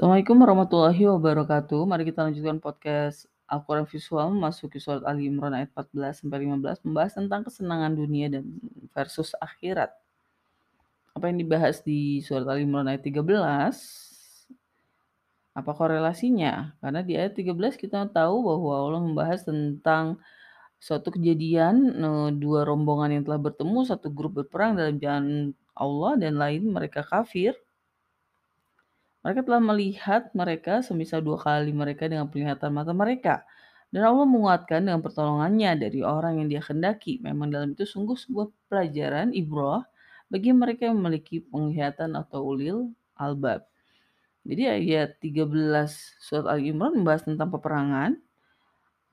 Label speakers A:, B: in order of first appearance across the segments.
A: Assalamualaikum warahmatullahi wabarakatuh. Mari kita lanjutkan podcast Al-Quran Visual memasuki surat Ali Imran ayat 14 sampai 15 membahas tentang kesenangan dunia dan versus akhirat. Apa yang dibahas di surat Ali Imran ayat 13? Apa korelasinya? Karena di ayat 13 kita tahu bahwa Allah membahas tentang suatu kejadian eh, dua rombongan yang telah bertemu, satu grup berperang dalam jalan Allah dan lain mereka kafir. Mereka telah melihat mereka semisal dua kali mereka dengan penglihatan mata mereka. Dan Allah menguatkan dengan pertolongannya dari orang yang dia kendaki. Memang dalam itu sungguh sebuah pelajaran ibrah bagi mereka yang memiliki penglihatan atau ulil albab. Jadi ayat 13 surat Al-Imran membahas tentang peperangan.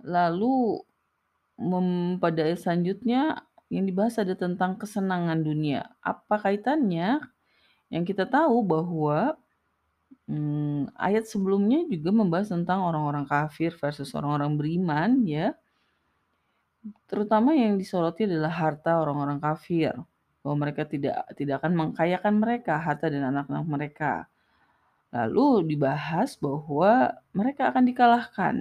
A: Lalu pada ayat selanjutnya yang dibahas ada tentang kesenangan dunia. Apa kaitannya? Yang kita tahu bahwa Hmm, ayat sebelumnya juga membahas tentang orang-orang kafir versus orang-orang beriman ya. Terutama yang disoroti adalah harta orang-orang kafir. Bahwa mereka tidak tidak akan mengkayakan mereka, harta dan anak-anak mereka. Lalu dibahas bahwa mereka akan dikalahkan.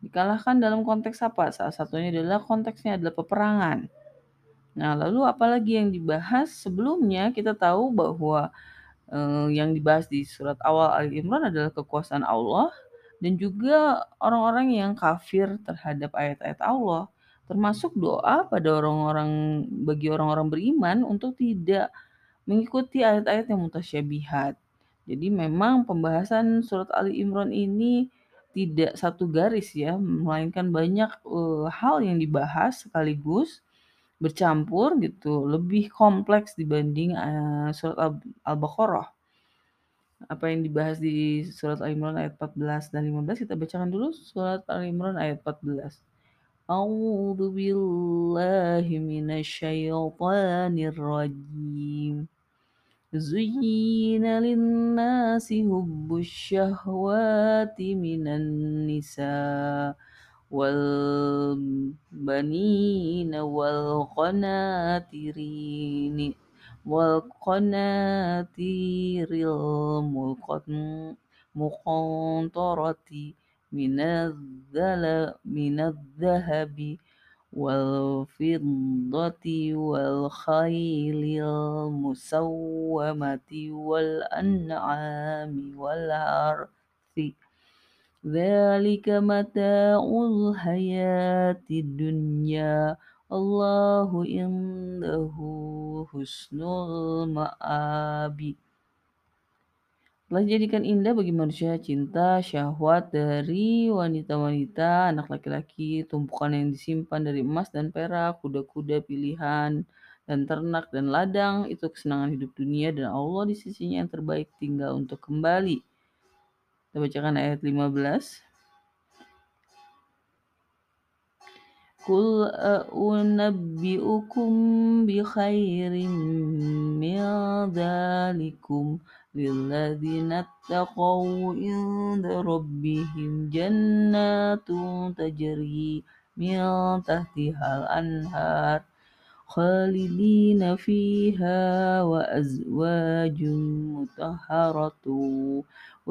A: Dikalahkan dalam konteks apa? Salah satunya adalah konteksnya adalah peperangan. Nah, lalu apalagi yang dibahas sebelumnya kita tahu bahwa uh, yang dibahas di surat awal Ali Imran adalah kekuasaan Allah dan juga orang-orang yang kafir terhadap ayat-ayat Allah termasuk doa pada orang-orang bagi orang-orang beriman untuk tidak mengikuti ayat-ayat yang mutasyabihat. Jadi memang pembahasan surat Ali Imran ini tidak satu garis ya, melainkan banyak uh, hal yang dibahas sekaligus bercampur gitu, lebih kompleks dibanding uh, surat Al-Baqarah. Apa yang dibahas di surat Al-Imran ayat 14 dan 15 kita bacakan dulu surat Al-Imran ayat 14. A'udzu billahi minasyaitonir rajim. زين للناس حب الشهوات من النساء والبنين والقناطرين والقناطير المقنطرة من من الذهب والفضة والخيل المسومة والأنعام والحرث Dunya. Allahu indahu husnul ma'abi. Telah jadikan indah bagi manusia cinta, syahwat dari wanita-wanita, anak laki-laki, tumpukan yang disimpan dari emas dan perak, kuda-kuda pilihan, dan ternak dan ladang. Itu kesenangan hidup dunia dan Allah di sisinya yang terbaik tinggal untuk kembali. Kita bacakan ayat 15. Qul unabbi'ukum bi khairin min dzalikum lilladzina taqaw inda rabbihim jannatun tajri min tahtihal anhar khalidina fiha wa azwajun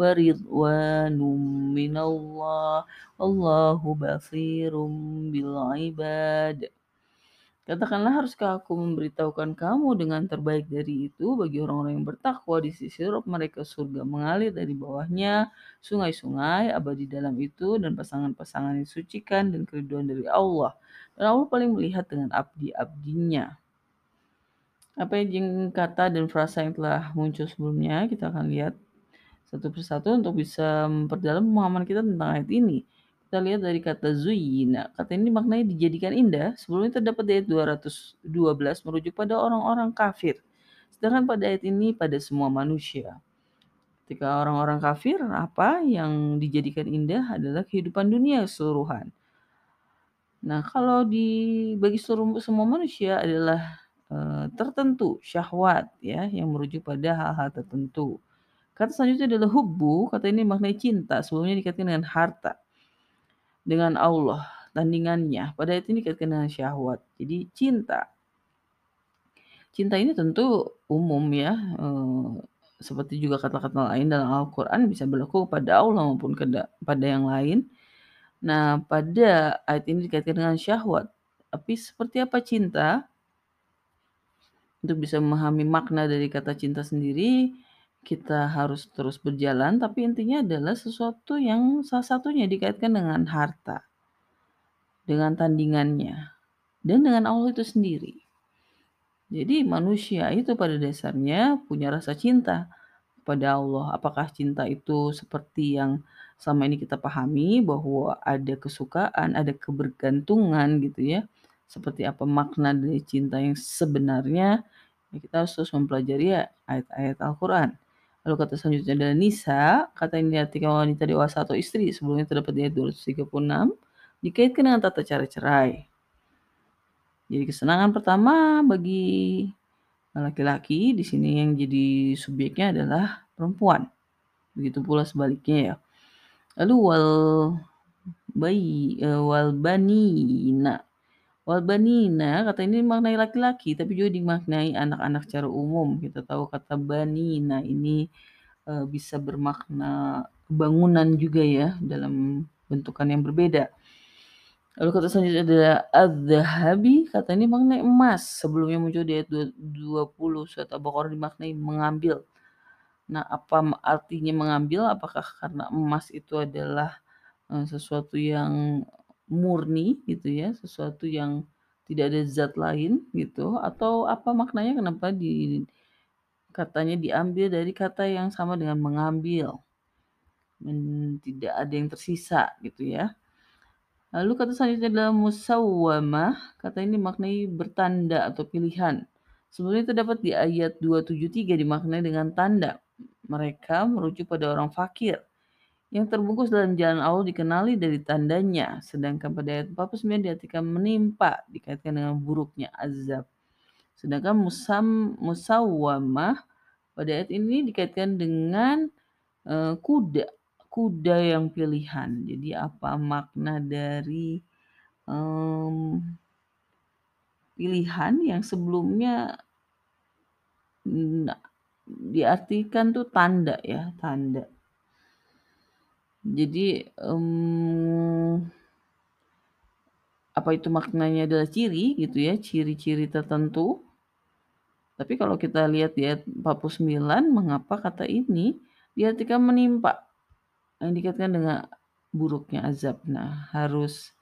A: ridwanum minallah wallahu basirum bil ibad Katakanlah haruskah aku memberitahukan kamu dengan terbaik dari itu? Bagi orang-orang yang bertakwa di sisi Rob mereka surga mengalir dari bawahnya. Sungai-sungai abadi dalam itu dan pasangan-pasangan yang sucikan dan keriduan dari Allah. Dan Allah paling melihat dengan abdi-abdinya. Apa yang kata dan frasa yang telah muncul sebelumnya? Kita akan lihat satu persatu untuk bisa memperdalam pemahaman kita tentang ayat ini. Kita lihat dari kata zuyina. Kata ini maknanya dijadikan indah. Sebelumnya terdapat ayat 212 merujuk pada orang-orang kafir. Sedangkan pada ayat ini pada semua manusia. Ketika orang-orang kafir, apa yang dijadikan indah adalah kehidupan dunia keseluruhan. Nah, kalau di bagi seluruh semua manusia adalah e, tertentu syahwat ya yang merujuk pada hal-hal tertentu. Kata selanjutnya adalah hubbu, kata ini maknanya cinta, sebelumnya dikaitkan dengan harta dengan Allah tandingannya. Pada ayat ini dikaitkan dengan syahwat. Jadi cinta. Cinta ini tentu umum ya. Eh, seperti juga kata-kata lain dalam Al-Quran bisa berlaku kepada Allah maupun pada yang lain. Nah, pada ayat ini dikaitkan dengan syahwat. Tapi seperti apa cinta? Untuk bisa memahami makna dari kata cinta sendiri, kita harus terus berjalan, tapi intinya adalah sesuatu yang salah satunya dikaitkan dengan harta, dengan tandingannya, dan dengan Allah itu sendiri. Jadi manusia itu pada dasarnya punya rasa cinta kepada Allah. Apakah cinta itu seperti yang selama ini kita pahami bahwa ada kesukaan, ada kebergantungan gitu ya. Seperti apa makna dari cinta yang sebenarnya? Ya, kita harus terus mempelajari ya ayat-ayat Al-Quran. Lalu kata selanjutnya adalah Nisa, kata ini diartikan wanita dewasa atau istri. Sebelumnya terdapat di ayat 236, dikaitkan dengan tata cara cerai. Jadi kesenangan pertama bagi laki-laki di sini yang jadi subjeknya adalah perempuan. Begitu pula sebaliknya ya. Lalu wal bayi uh, wal banina. Wal banina kata ini maknai laki-laki tapi juga dimaknai anak-anak secara umum. Kita tahu kata banina ini uh, bisa bermakna bangunan juga ya dalam bentukan yang berbeda. Lalu kata selanjutnya adalah adz kata ini maknai emas. Sebelumnya muncul di ayat 20 surat Al-Baqarah dimaknai mengambil. Nah, apa artinya mengambil? Apakah karena emas itu adalah uh, sesuatu yang murni gitu ya, sesuatu yang tidak ada zat lain gitu atau apa maknanya kenapa di katanya diambil dari kata yang sama dengan mengambil. Men, tidak ada yang tersisa gitu ya. Lalu kata selanjutnya adalah musawwamah. Kata ini maknai bertanda atau pilihan. Sebelumnya terdapat di ayat 273 dimaknai dengan tanda. Mereka merujuk pada orang fakir. Yang terbungkus dalam jalan Allah dikenali dari tandanya. Sedangkan pada ayat 49 diartikan menimpa. Dikaitkan dengan buruknya azab. Sedangkan musam, musawwamah pada ayat ini dikaitkan dengan uh, kuda kuda yang pilihan. Jadi apa makna dari um, pilihan yang sebelumnya diartikan tuh tanda ya, tanda. Jadi um, apa itu maknanya adalah ciri gitu ya, ciri-ciri tertentu. Tapi kalau kita lihat di ayat 49, mengapa kata ini diartikan menimpa? yang dikaitkan dengan buruknya azab. Nah, harus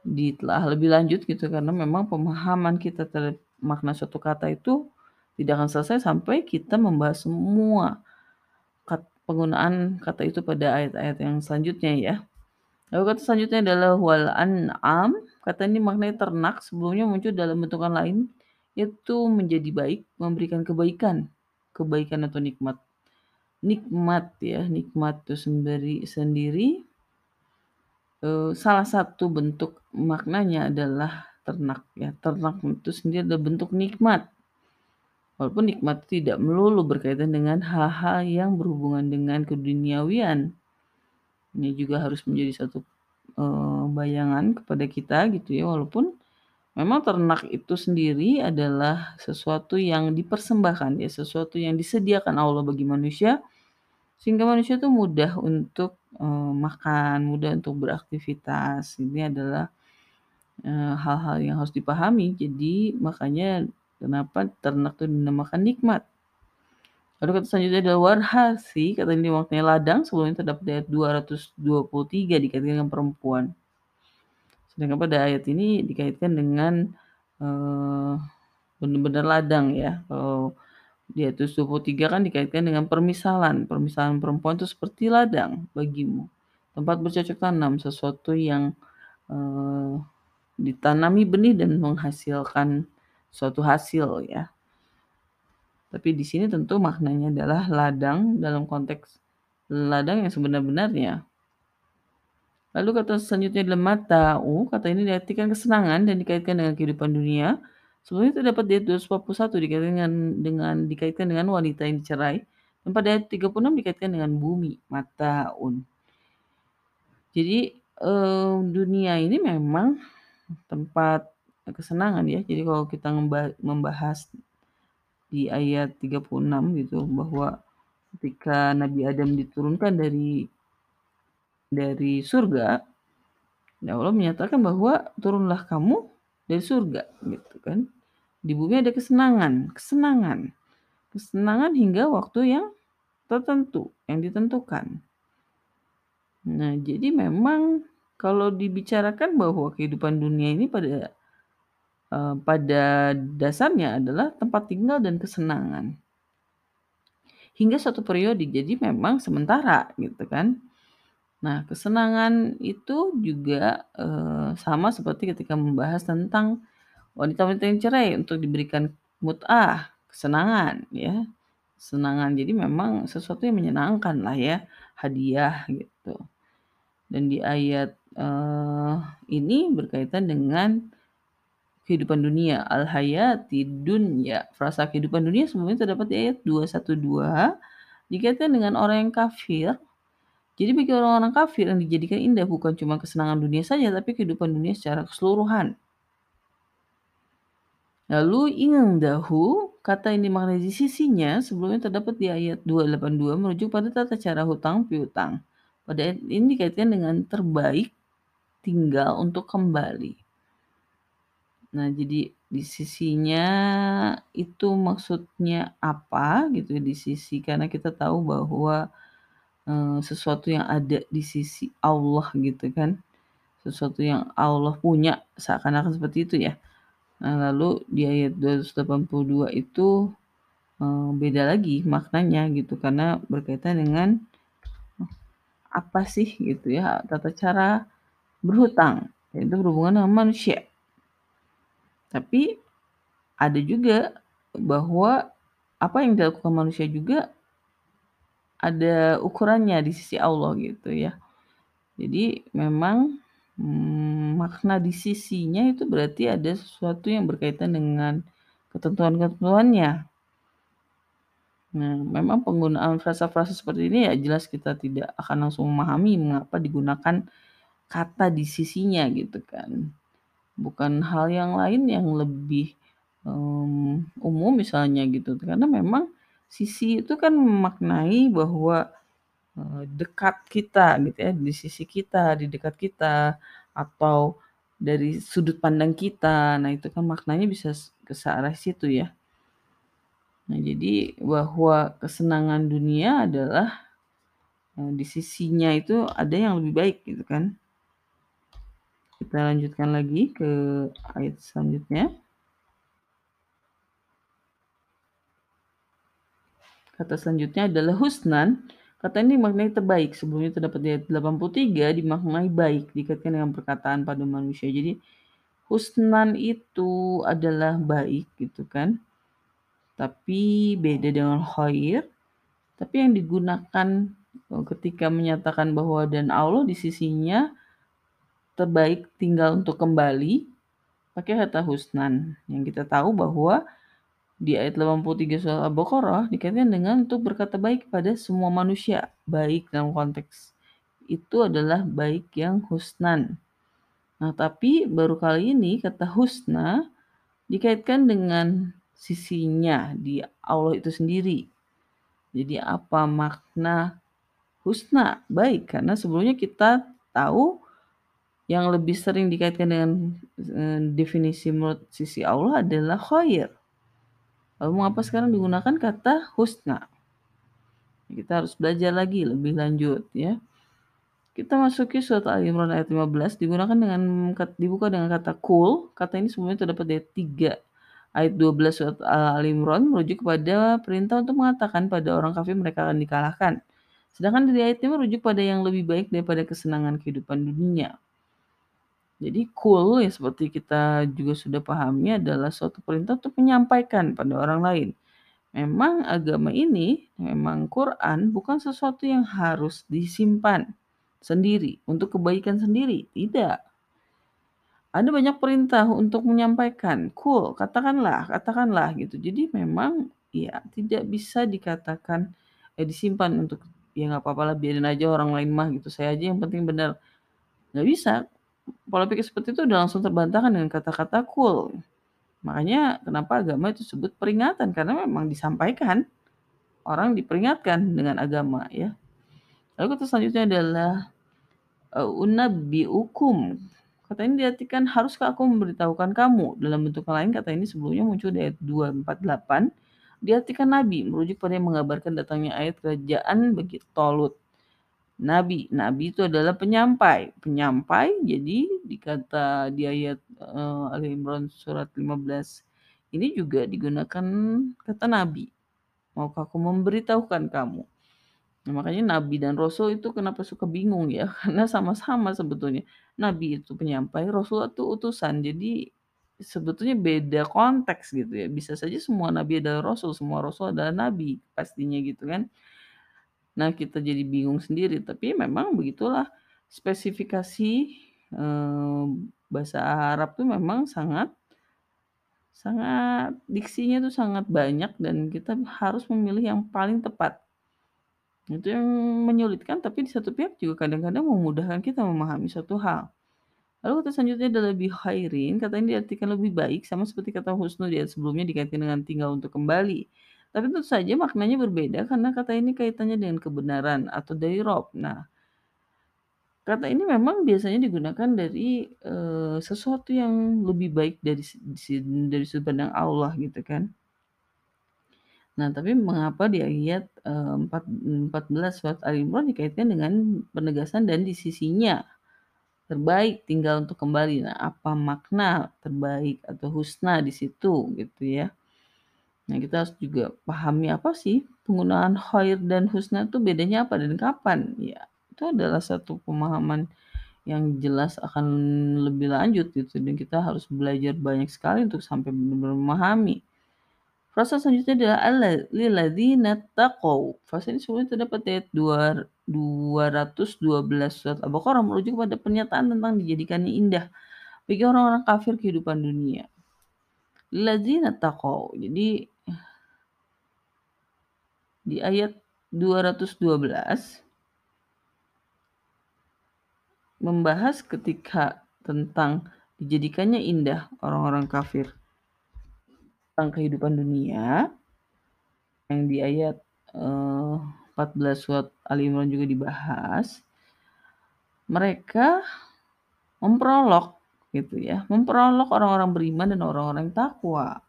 A: ditelaah lebih lanjut gitu karena memang pemahaman kita terhadap makna suatu kata itu tidak akan selesai sampai kita membahas semua penggunaan kata itu pada ayat-ayat yang selanjutnya ya. Lalu kata selanjutnya adalah wal an'am. Kata ini maknanya ternak sebelumnya muncul dalam bentukan lain yaitu menjadi baik, memberikan kebaikan, kebaikan atau nikmat nikmat ya, nikmat itu sendiri sendiri uh, salah satu bentuk maknanya adalah ternak ya. Ternak itu sendiri adalah bentuk nikmat. Walaupun nikmat tidak melulu berkaitan dengan hal-hal yang berhubungan dengan keduniawian. Ini juga harus menjadi satu uh, bayangan kepada kita gitu ya, walaupun memang ternak itu sendiri adalah sesuatu yang dipersembahkan ya, sesuatu yang disediakan Allah bagi manusia sehingga manusia itu mudah untuk uh, makan, mudah untuk beraktivitas. Ini adalah uh, hal-hal yang harus dipahami. Jadi makanya kenapa ternak itu dinamakan nikmat. Lalu kata selanjutnya adalah warhasi, kata ini waktunya ladang, sebelumnya terdapat ayat 223 dikaitkan dengan perempuan. Sedangkan pada ayat ini dikaitkan dengan uh, benar-benar ladang ya. Kalau di ayat 23 kan dikaitkan dengan permisalan. Permisalan perempuan itu seperti ladang bagimu. Tempat bercocok tanam, sesuatu yang uh, ditanami benih dan menghasilkan suatu hasil ya. Tapi di sini tentu maknanya adalah ladang dalam konteks ladang yang sebenar-benarnya. Lalu kata selanjutnya adalah mata'u, kata ini diartikan kesenangan dan dikaitkan dengan kehidupan dunia Sebelumnya terdapat di ayat 241 dikaitkan dengan, dengan dikaitkan dengan wanita yang dicerai dan pada ayat 36 dikaitkan dengan bumi mataun. Jadi eh, dunia ini memang tempat kesenangan ya. Jadi kalau kita membahas di ayat 36 gitu bahwa ketika Nabi Adam diturunkan dari dari surga, ya Allah menyatakan bahwa turunlah kamu dari surga, gitu kan. Di bumi ada kesenangan, kesenangan. Kesenangan hingga waktu yang tertentu, yang ditentukan. Nah, jadi memang kalau dibicarakan bahwa kehidupan dunia ini pada uh, pada dasarnya adalah tempat tinggal dan kesenangan. Hingga suatu periode, jadi memang sementara gitu kan. Nah, kesenangan itu juga uh, sama seperti ketika membahas tentang wanita-wanita yang cerai untuk diberikan mut'ah, kesenangan ya. Kesenangan. Jadi memang sesuatu yang menyenangkan lah ya, hadiah gitu. Dan di ayat uh, ini berkaitan dengan kehidupan dunia. Al-hayati dunya. Frasa kehidupan dunia semuanya terdapat di ayat 212. Dikaitkan dengan orang yang kafir. Jadi bagi orang-orang kafir yang dijadikan indah bukan cuma kesenangan dunia saja, tapi kehidupan dunia secara keseluruhan. Lalu dahu kata ini dimaknai di sisinya sebelumnya terdapat di ayat 282 merujuk pada tata cara hutang piutang. Pada ayat ini dikaitkan dengan terbaik tinggal untuk kembali. Nah, jadi di sisinya itu maksudnya apa gitu ya di sisi karena kita tahu bahwa e, sesuatu yang ada di sisi Allah gitu kan. Sesuatu yang Allah punya seakan-akan seperti itu ya. Nah, lalu di ayat 282 itu e, beda lagi maknanya gitu karena berkaitan dengan apa sih gitu ya tata cara berhutang itu berhubungan dengan manusia tapi ada juga bahwa apa yang dilakukan manusia juga ada ukurannya di sisi Allah gitu ya. Jadi memang hmm, makna di sisinya itu berarti ada sesuatu yang berkaitan dengan ketentuan-ketentuannya. Nah, memang penggunaan frasa-frasa seperti ini ya jelas kita tidak akan langsung memahami mengapa digunakan kata di sisinya gitu kan bukan hal yang lain yang lebih um, umum misalnya gitu. Karena memang sisi itu kan memaknai bahwa uh, dekat kita gitu ya di sisi kita di dekat kita atau dari sudut pandang kita. Nah itu kan maknanya bisa ke arah situ ya. Nah jadi bahwa kesenangan dunia adalah uh, di sisinya itu ada yang lebih baik gitu kan kita lanjutkan lagi ke ayat selanjutnya. Kata selanjutnya adalah husnan. Kata ini maknanya terbaik. Sebelumnya terdapat di ayat 83 dimaknai baik dikaitkan dengan perkataan pada manusia. Jadi husnan itu adalah baik gitu kan. Tapi beda dengan khair. Tapi yang digunakan ketika menyatakan bahwa dan Allah di sisinya terbaik tinggal untuk kembali pakai kata husnan. Yang kita tahu bahwa di ayat 83 surah Al-Baqarah dikaitkan dengan untuk berkata baik pada semua manusia baik dalam konteks itu adalah baik yang husnan. Nah tapi baru kali ini kata husna dikaitkan dengan sisinya di Allah itu sendiri. Jadi apa makna husna? Baik karena sebelumnya kita tahu yang lebih sering dikaitkan dengan eh, definisi menurut sisi Allah adalah khair. Lalu mengapa sekarang digunakan kata husna? Kita harus belajar lagi lebih lanjut ya. Kita masuki surat Al-Imran ayat 15 digunakan dengan dibuka dengan kata kul. Kata ini semuanya terdapat dari 3 ayat 12 surat Al-Imran merujuk kepada perintah untuk mengatakan pada orang kafir mereka akan dikalahkan. Sedangkan dari ayat ini merujuk pada yang lebih baik daripada kesenangan kehidupan dunia. Jadi cool ya seperti kita juga sudah pahami adalah suatu perintah untuk menyampaikan pada orang lain. Memang agama ini, memang Quran bukan sesuatu yang harus disimpan sendiri untuk kebaikan sendiri, tidak. Ada banyak perintah untuk menyampaikan, cool, katakanlah, katakanlah gitu. Jadi memang ya tidak bisa dikatakan eh disimpan untuk ya nggak apa-apa lah biarin aja orang lain mah gitu. Saya aja yang penting benar. Nggak bisa pola pikir seperti itu udah langsung terbantahkan dengan kata-kata cool. Makanya kenapa agama itu sebut peringatan karena memang disampaikan. orang diperingatkan dengan agama ya. Lalu kata selanjutnya adalah unabbiukum. Kata ini diartikan haruskah aku memberitahukan kamu dalam bentuk lain kata ini sebelumnya muncul di ayat 248 diartikan nabi merujuk pada yang mengabarkan datangnya ayat kerajaan bagi Tolut. Nabi, nabi itu adalah penyampai. Penyampai jadi dikata di ayat uh, Al Imran surat 15 ini juga digunakan kata nabi. Maukah aku memberitahukan kamu? Nah, makanya nabi dan rasul itu kenapa suka bingung ya? Karena sama-sama sebetulnya. Nabi itu penyampai, rasul itu utusan. Jadi sebetulnya beda konteks gitu ya. Bisa saja semua nabi adalah rasul, semua rasul adalah nabi pastinya gitu kan. Nah, kita jadi bingung sendiri, tapi memang begitulah spesifikasi eh, bahasa Arab tuh memang sangat sangat diksinya tuh sangat banyak dan kita harus memilih yang paling tepat. Itu yang menyulitkan, tapi di satu pihak juga kadang-kadang memudahkan kita memahami suatu hal. Lalu kata selanjutnya adalah lebih khairin, kata ini diartikan lebih baik, sama seperti kata husnu di sebelumnya dikaitkan dengan tinggal untuk kembali. Tapi tentu saja maknanya berbeda karena kata ini kaitannya dengan kebenaran atau dari Rob. Nah, kata ini memang biasanya digunakan dari uh, sesuatu yang lebih baik dari dari sudut pandang Allah gitu kan. Nah, tapi mengapa di ayat uh, 14 surat Al-Imran dikaitkan dengan penegasan dan di sisinya terbaik tinggal untuk kembali. Nah, apa makna terbaik atau husna di situ gitu ya. Nah, kita harus juga pahami apa sih penggunaan khair dan husna itu bedanya apa dan kapan. Ya, itu adalah satu pemahaman yang jelas akan lebih lanjut gitu dan kita harus belajar banyak sekali untuk sampai benar-benar memahami. Frasa selanjutnya adalah alladzina taqaw. Frasa ini sebelumnya terdapat ayat 212 surat Al-Baqarah merujuk pada pernyataan tentang dijadikannya indah bagi orang-orang kafir kehidupan dunia. Ladzina taqaw. Jadi di ayat 212 membahas ketika tentang dijadikannya indah orang-orang kafir tentang kehidupan dunia yang di ayat uh, eh, 14 surat Ali Imran juga dibahas mereka memperolok gitu ya. Memperolok orang-orang beriman dan orang-orang takwa.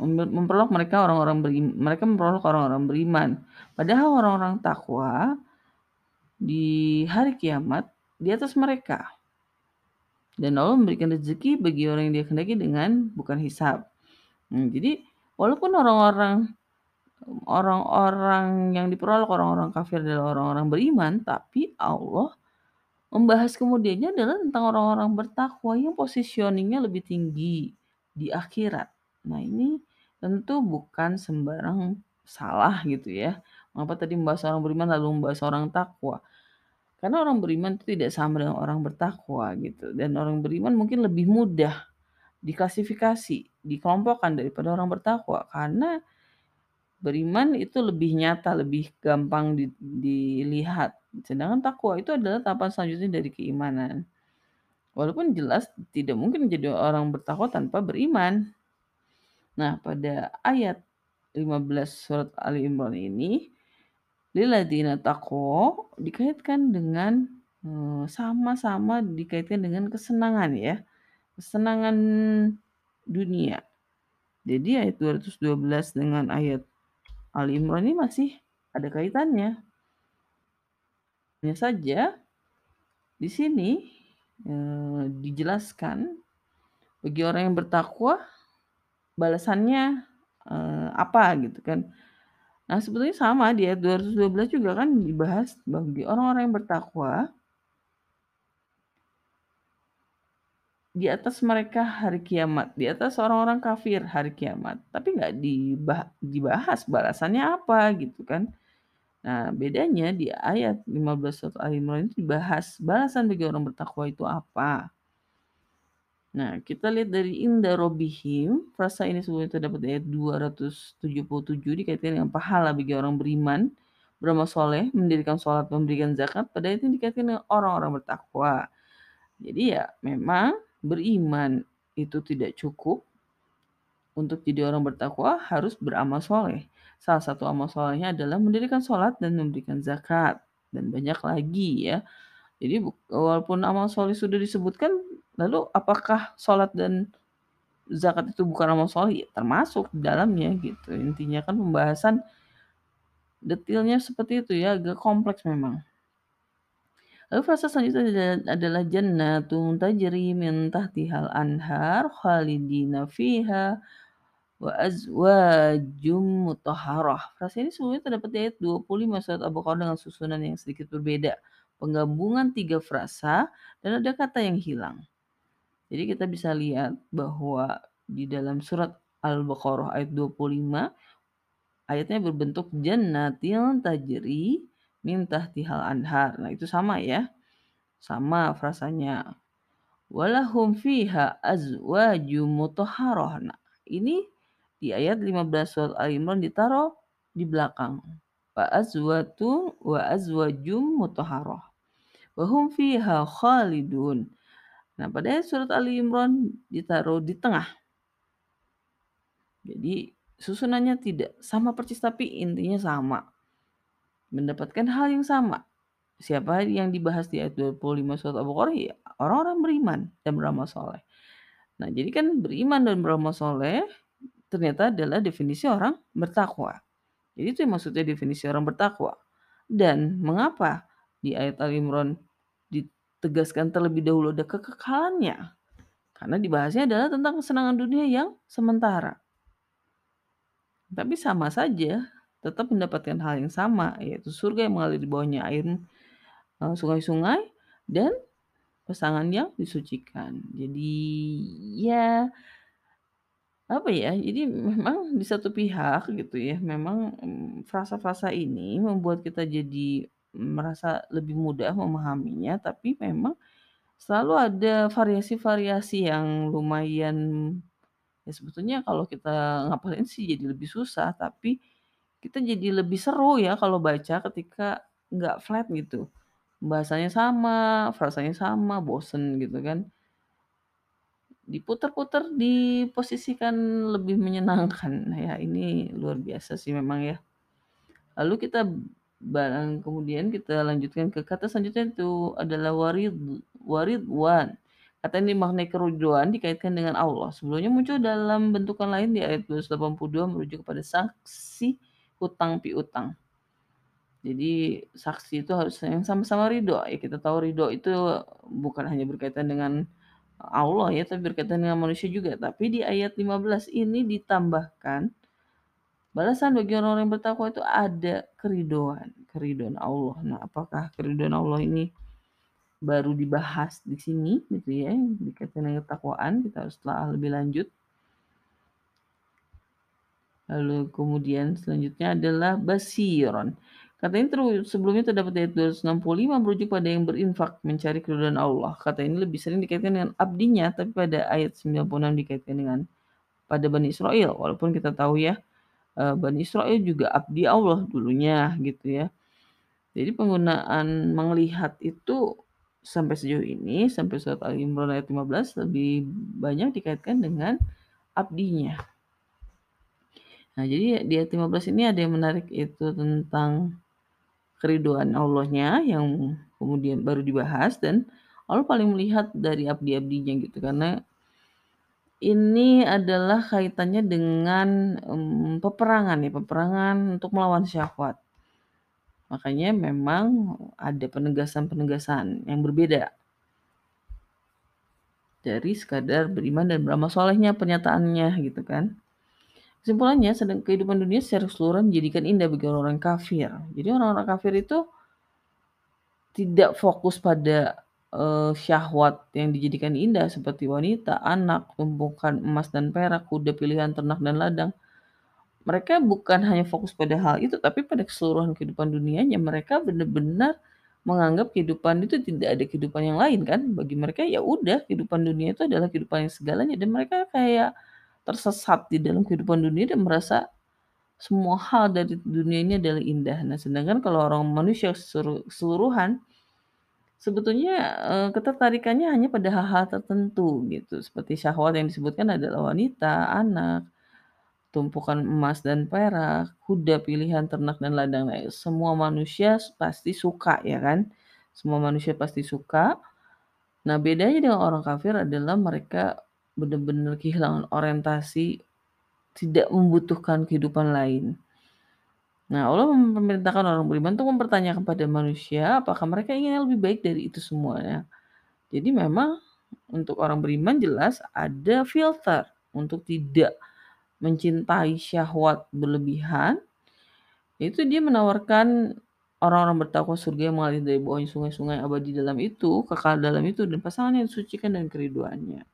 A: Memperolok mereka orang-orang beriman mereka memperolok orang-orang beriman. Padahal orang-orang takwa di hari kiamat di atas mereka. Dan Allah memberikan rezeki bagi orang yang dia kehendaki dengan bukan hisab. Hmm, jadi walaupun orang-orang orang-orang yang diperoleh orang-orang kafir adalah orang-orang beriman, tapi Allah membahas kemudiannya adalah tentang orang-orang bertakwa yang positioningnya lebih tinggi di akhirat. Nah ini tentu bukan sembarang salah gitu ya. Mengapa tadi membahas orang beriman lalu membahas orang takwa? Karena orang beriman itu tidak sama dengan orang bertakwa gitu. Dan orang beriman mungkin lebih mudah diklasifikasi, dikelompokkan daripada orang bertakwa karena beriman itu lebih nyata, lebih gampang di, dilihat. Sedangkan takwa itu adalah tahapan selanjutnya dari keimanan. Walaupun jelas tidak mungkin menjadi orang bertakwa tanpa beriman. Nah, pada ayat 15 surat Ali Imran ini Liladina taqwa dikaitkan dengan eh, sama-sama dikaitkan dengan kesenangan ya. Kesenangan dunia. Jadi ayat 212 dengan ayat Al Imran ini masih ada kaitannya. Hanya saja di sini eh, dijelaskan bagi orang yang bertakwa balasannya eh, apa gitu kan. Nah, sebetulnya sama di ayat 212 juga kan dibahas bagi orang-orang yang bertakwa di atas mereka hari kiamat, di atas orang-orang kafir hari kiamat. Tapi nggak dibahas balasannya apa gitu kan. Nah, bedanya di ayat 15 surat Al-Imran itu dibahas balasan bagi orang bertakwa itu apa. Nah, kita lihat dari Inda Robihim, frasa ini sebelumnya terdapat ayat 277 dikaitkan dengan pahala bagi orang beriman, beramal soleh, mendirikan sholat, memberikan zakat, pada itu dikaitkan dengan orang-orang bertakwa. Jadi ya memang beriman itu tidak cukup, untuk jadi orang bertakwa harus beramal soleh. Salah satu amal solehnya adalah mendirikan sholat dan memberikan zakat dan banyak lagi ya. Jadi walaupun amal soleh sudah disebutkan, lalu apakah sholat dan zakat itu bukan amal soleh? Ya, termasuk di dalamnya gitu. Intinya kan pembahasan detailnya seperti itu ya, agak kompleks memang. Lalu fase selanjutnya adalah jannatun tajri min tahtihal anhar khalidina fiha wa azwajum mutahharah. Frase ini sebelumnya terdapat di ayat 25 surat Al-Baqarah dengan susunan yang sedikit berbeda. Penggabungan tiga frasa dan ada kata yang hilang. Jadi kita bisa lihat bahwa di dalam surat Al-Baqarah ayat 25 ayatnya berbentuk jannatil tajri min tahtihal anhar. Nah, itu sama ya. Sama frasanya. Walahum fiha azwajum mutahharah. Nah, ini di ayat 15 surat Al-Imran ditaruh di belakang. Wa azwatu wa azwajum mutahharah. Wa hum fiha khalidun. Nah, pada ayat surat Ali Imran ditaruh di tengah. Jadi susunannya tidak sama persis tapi intinya sama mendapatkan hal yang sama. Siapa yang dibahas di ayat 25 surat Al-Baqarah ya orang-orang beriman dan beramal soleh. Nah jadi kan beriman dan beramal soleh ternyata adalah definisi orang bertakwa. Jadi itu yang maksudnya definisi orang bertakwa. Dan mengapa di ayat Al-Imran ditegaskan terlebih dahulu ada kekekalannya? Karena dibahasnya adalah tentang kesenangan dunia yang sementara. Tapi sama saja tetap mendapatkan hal yang sama, yaitu surga yang mengalir di bawahnya air uh, sungai-sungai dan pasangan yang disucikan. Jadi ya apa ya? Jadi memang di satu pihak gitu ya, memang mm, frasa-frasa ini membuat kita jadi merasa lebih mudah memahaminya, tapi memang selalu ada variasi-variasi yang lumayan ya sebetulnya kalau kita ngapalin sih jadi lebih susah, tapi kita jadi lebih seru ya kalau baca ketika nggak flat gitu. Bahasanya sama, frasanya sama, bosen gitu kan. Diputar-putar, diposisikan lebih menyenangkan. Nah ya ini luar biasa sih memang ya. Lalu kita barang kemudian kita lanjutkan ke kata selanjutnya itu adalah warid waridwan. Kata ini makna kerujuan dikaitkan dengan Allah. Sebelumnya muncul dalam bentukan lain di ayat 282 merujuk kepada saksi hutang piutang. Jadi saksi itu harus yang sama-sama ridho. Ya kita tahu ridho itu bukan hanya berkaitan dengan Allah ya, tapi berkaitan dengan manusia juga. Tapi di ayat 15 ini ditambahkan balasan bagi orang-orang yang bertakwa itu ada keridoan, keridoan Allah. Nah, apakah keridoan Allah ini baru dibahas di sini gitu ya, dikaitkan dengan ketakwaan, kita harus telah lebih lanjut. Lalu kemudian selanjutnya adalah basiron. Kata ini terus sebelumnya terdapat ayat 265 merujuk pada yang berinfak mencari keridhaan Allah. Kata ini lebih sering dikaitkan dengan abdinya, tapi pada ayat 96 dikaitkan dengan pada Bani Israel. Walaupun kita tahu ya, eh, Bani Israel juga abdi Allah dulunya gitu ya. Jadi penggunaan melihat itu sampai sejauh ini, sampai surat Al-Imran ayat 15 lebih banyak dikaitkan dengan abdinya. Nah, jadi di ayat 15 ini ada yang menarik itu tentang keriduan Allahnya yang kemudian baru dibahas dan Allah paling melihat dari abdi-abdinya gitu karena ini adalah kaitannya dengan um, peperangan ya, peperangan untuk melawan syahwat. Makanya memang ada penegasan-penegasan yang berbeda dari sekadar beriman dan beramal solehnya pernyataannya gitu kan. Kesimpulannya, sedang kehidupan dunia secara keseluruhan menjadikan indah bagi orang-orang kafir. Jadi orang-orang kafir itu tidak fokus pada uh, syahwat yang dijadikan indah seperti wanita, anak, tumpukan emas dan perak, kuda pilihan ternak dan ladang. Mereka bukan hanya fokus pada hal itu, tapi pada keseluruhan kehidupan dunianya. Mereka benar-benar menganggap kehidupan itu tidak ada kehidupan yang lain kan. Bagi mereka ya udah kehidupan dunia itu adalah kehidupan yang segalanya dan mereka kayak tersesat di dalam kehidupan dunia dan merasa semua hal dari dunia ini adalah indah. Nah, sedangkan kalau orang manusia keseluruhan sebetulnya uh, ketertarikannya hanya pada hal-hal tertentu gitu. Seperti syahwat yang disebutkan adalah wanita, anak, tumpukan emas dan perak, kuda pilihan, ternak dan ladang. Nah, semua manusia pasti suka ya kan? Semua manusia pasti suka. Nah, bedanya dengan orang kafir adalah mereka benar-benar kehilangan orientasi, tidak membutuhkan kehidupan lain. Nah, Allah memerintahkan orang beriman untuk mempertanyakan pada manusia apakah mereka ingin yang lebih baik dari itu semuanya. Jadi memang untuk orang beriman jelas ada filter untuk tidak mencintai syahwat berlebihan. Itu dia menawarkan orang-orang bertakwa surga yang mengalir dari bawahnya sungai-sungai abadi dalam itu, kekal dalam itu, dan pasangan yang disucikan dan keriduannya.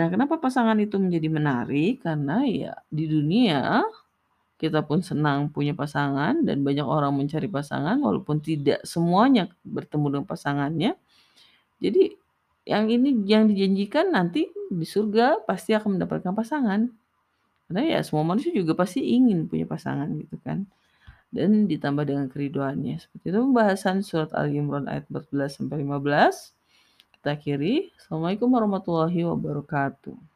A: Nah, kenapa pasangan itu menjadi menarik? Karena ya di dunia kita pun senang punya pasangan dan banyak orang mencari pasangan walaupun tidak semuanya bertemu dengan pasangannya. Jadi yang ini yang dijanjikan nanti di surga pasti akan mendapatkan pasangan. Karena ya semua manusia juga pasti ingin punya pasangan gitu kan. Dan ditambah dengan keriduannya. Seperti itu pembahasan surat Ali Imran ayat 14 sampai 15. Kita akhiri. Assalamualaikum warahmatullahi wabarakatuh.